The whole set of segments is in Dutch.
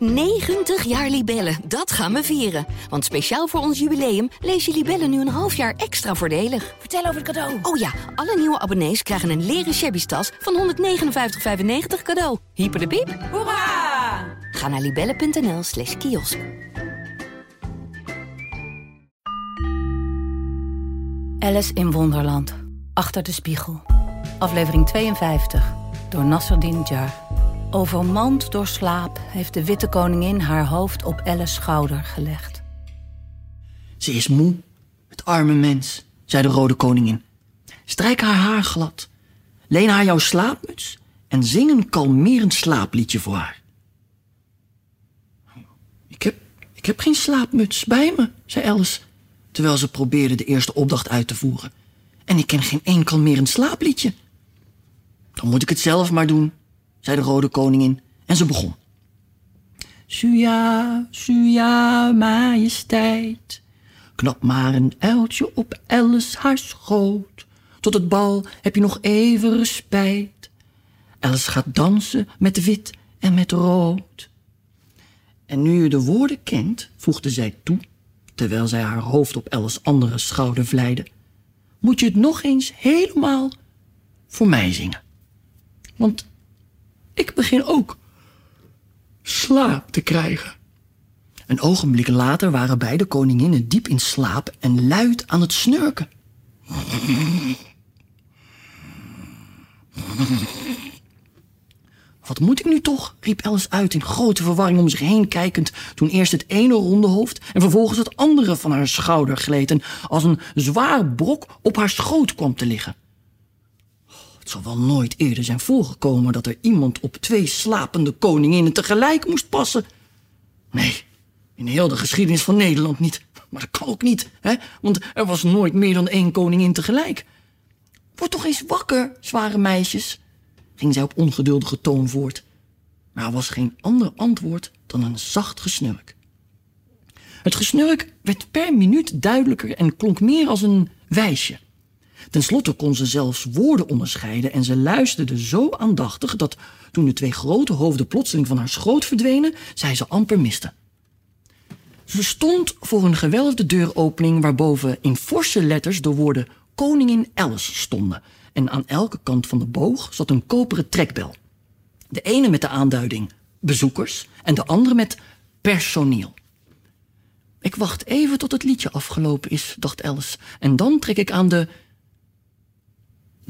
90 jaar Libellen, dat gaan we vieren. Want speciaal voor ons jubileum lees je Libellen nu een half jaar extra voordelig. Vertel over het cadeau. Oh ja, alle nieuwe abonnees krijgen een leren shabby tas van 159,95 cadeau. Hyper de piep. Hoera! Ga naar libellen.nl slash kiosk. Alice in Wonderland. Achter de spiegel. Aflevering 52. Door Nasreddin Jar. Overmand door slaap heeft de witte koningin haar hoofd op Alice's schouder gelegd. Ze is moe, het arme mens, zei de rode koningin. Strijk haar haar glad. Leen haar jouw slaapmuts en zing een kalmerend slaapliedje voor haar. Ik heb, ik heb geen slaapmuts bij me, zei Alice, terwijl ze probeerde de eerste opdracht uit te voeren. En ik ken geen één kalmerend slaapliedje. Dan moet ik het zelf maar doen, zei de rode koningin en ze begon. Suja, suja, majesteit, knap maar een uiltje op Alice haar schoot. Tot het bal heb je nog even respijt. Alice gaat dansen met wit en met rood. En nu je de woorden kent, voegde zij toe, terwijl zij haar hoofd op Alice's andere schouder vlijde, moet je het nog eens helemaal voor mij zingen. Want ik begin ook slaap te krijgen. Een ogenblik later waren beide koninginnen diep in slaap en luid aan het snurken. Wat moet ik nu toch? riep Alice uit in grote verwarring om zich heen kijkend, toen eerst het ene ronde hoofd en vervolgens het andere van haar schouder gleed en als een zwaar brok op haar schoot kwam te liggen. Het wel nooit eerder zijn voorgekomen dat er iemand op twee slapende koninginnen tegelijk moest passen. Nee, in heel de geschiedenis van Nederland niet. Maar dat kan ook niet, hè? want er was nooit meer dan één koningin tegelijk. Word toch eens wakker, zware meisjes, ging zij op ongeduldige toon voort. Maar er was geen ander antwoord dan een zacht gesnurk. Het gesnurk werd per minuut duidelijker en klonk meer als een wijsje. Ten slotte kon ze zelfs woorden onderscheiden en ze luisterde zo aandachtig dat toen de twee grote hoofden plotseling van haar schoot verdwenen, zij ze amper miste. Ze stond voor een gewelfde deuropening waarboven in forse letters de woorden Koningin Alice stonden en aan elke kant van de boog zat een koperen trekbel. De ene met de aanduiding bezoekers en de andere met personeel. Ik wacht even tot het liedje afgelopen is, dacht Alice, en dan trek ik aan de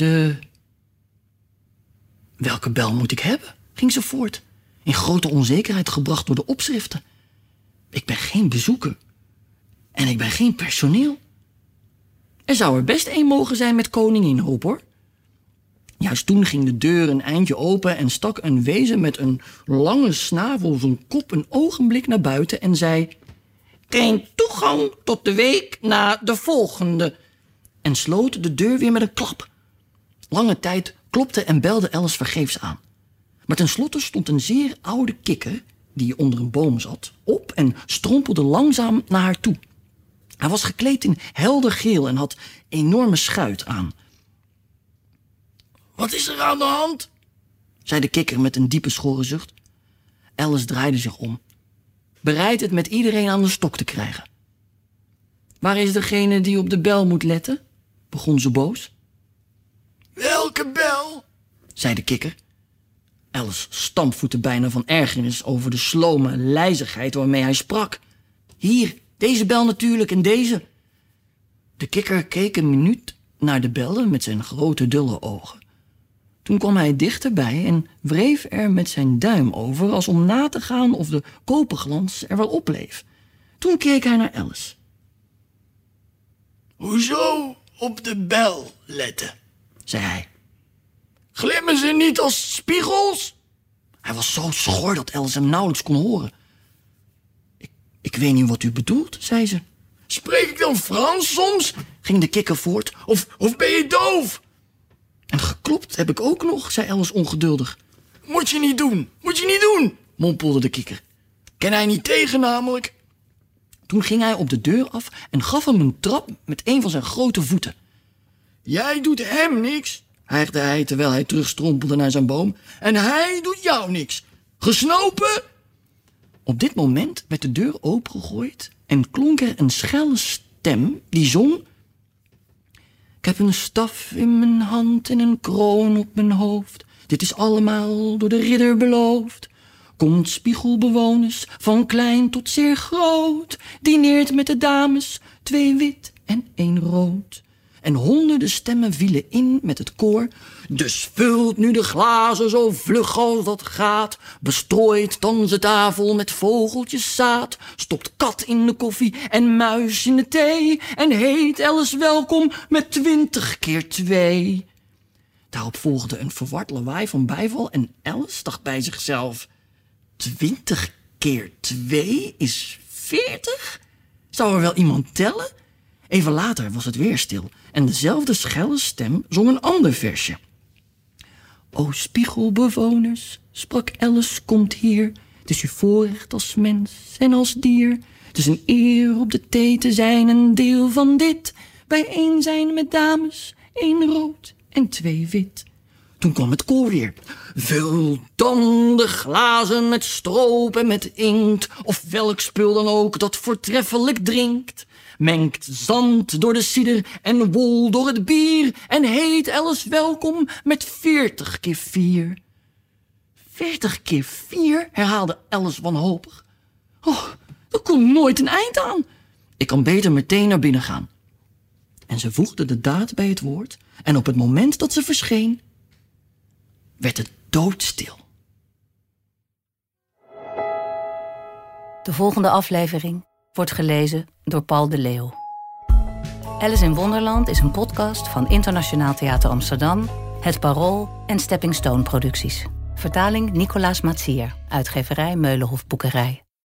de. Welke bel moet ik hebben? ging ze voort, in grote onzekerheid gebracht door de opschriften. Ik ben geen bezoeker. En ik ben geen personeel. Er zou er best een mogen zijn met koningin op, hoor. Juist toen ging de deur een eindje open en stak een wezen met een lange snavel zijn kop een ogenblik naar buiten en zei: Geen toegang tot de week na de volgende. En sloot de deur weer met een klap. Lange tijd klopte en belde Alice vergeefs aan. Maar tenslotte stond een zeer oude kikker, die onder een boom zat, op en strompelde langzaam naar haar toe. Hij was gekleed in helder geel en had enorme schuit aan. Wat is er aan de hand? zei de kikker met een diepe schorre zucht. Alice draaide zich om, bereid het met iedereen aan de stok te krijgen. Waar is degene die op de bel moet letten? begon ze boos. Welke bel? zei de kikker. Alice stampvoette bijna van ergernis over de slome lijzigheid waarmee hij sprak. Hier, deze bel natuurlijk en deze. De kikker keek een minuut naar de bellen met zijn grote dulle ogen. Toen kwam hij dichterbij en wreef er met zijn duim over als om na te gaan of de koperglans er wel opbleef. Toen keek hij naar Alice. Hoezo op de bel letten? zei hij. Glimmen ze niet als spiegels? Hij was zo schor dat Alice hem nauwelijks kon horen. Ik, ik weet niet wat u bedoelt, zei ze. Spreek ik dan Frans soms? ging de kikker voort. Of, of ben je doof? En geklopt heb ik ook nog, zei Alice ongeduldig. Moet je niet doen, moet je niet doen, mompelde de kikker. Ken hij niet tegen namelijk? Toen ging hij op de deur af en gaf hem een trap met een van zijn grote voeten. Jij doet hem niks, hijgde hij terwijl hij terugstrompelde naar zijn boom. En hij doet jou niks. Gesnopen? Op dit moment werd de deur opengegooid en klonk er een schelle stem die zong... Ik heb een staf in mijn hand en een kroon op mijn hoofd. Dit is allemaal door de ridder beloofd. Komt spiegelbewoners, van klein tot zeer groot. Dineert met de dames, twee wit en één rood. En honderden stemmen vielen in met het koor. Dus vult nu de glazen zo vlug als dat gaat. Bestrooit dan de tafel met vogeltjes zaad. Stopt kat in de koffie en muis in de thee. En heet Alice welkom met twintig keer twee. Daarop volgde een verward lawaai van bijval en Alice dacht bij zichzelf... Twintig keer twee is veertig? Zou er wel iemand tellen? Even later was het weer stil en dezelfde schelle stem zong een ander versje. O spiegelbewoners, sprak Alice, komt hier. Het is uw voorrecht als mens en als dier. Het is een eer op de thee te zijn, een deel van dit. Bijeen zijn met dames, één rood en twee wit. Toen kwam het koor weer. Vul dan de glazen met stroop en met inkt, of welk spul dan ook dat voortreffelijk drinkt. Mengt zand door de cider en wol door het bier en heet Alice welkom met veertig keer vier. Veertig keer vier, herhaalde Alice wanhopig. Oh, er komt nooit een eind aan. Ik kan beter meteen naar binnen gaan. En ze voegde de daad bij het woord en op het moment dat ze verscheen, werd het doodstil. De volgende aflevering wordt gelezen door Paul de Leeuw. Alice in Wonderland is een podcast van Internationaal Theater Amsterdam, Het Parool en Stepping Stone Producties. Vertaling Nicolaas Matsier, uitgeverij Meulenhof Boekerij.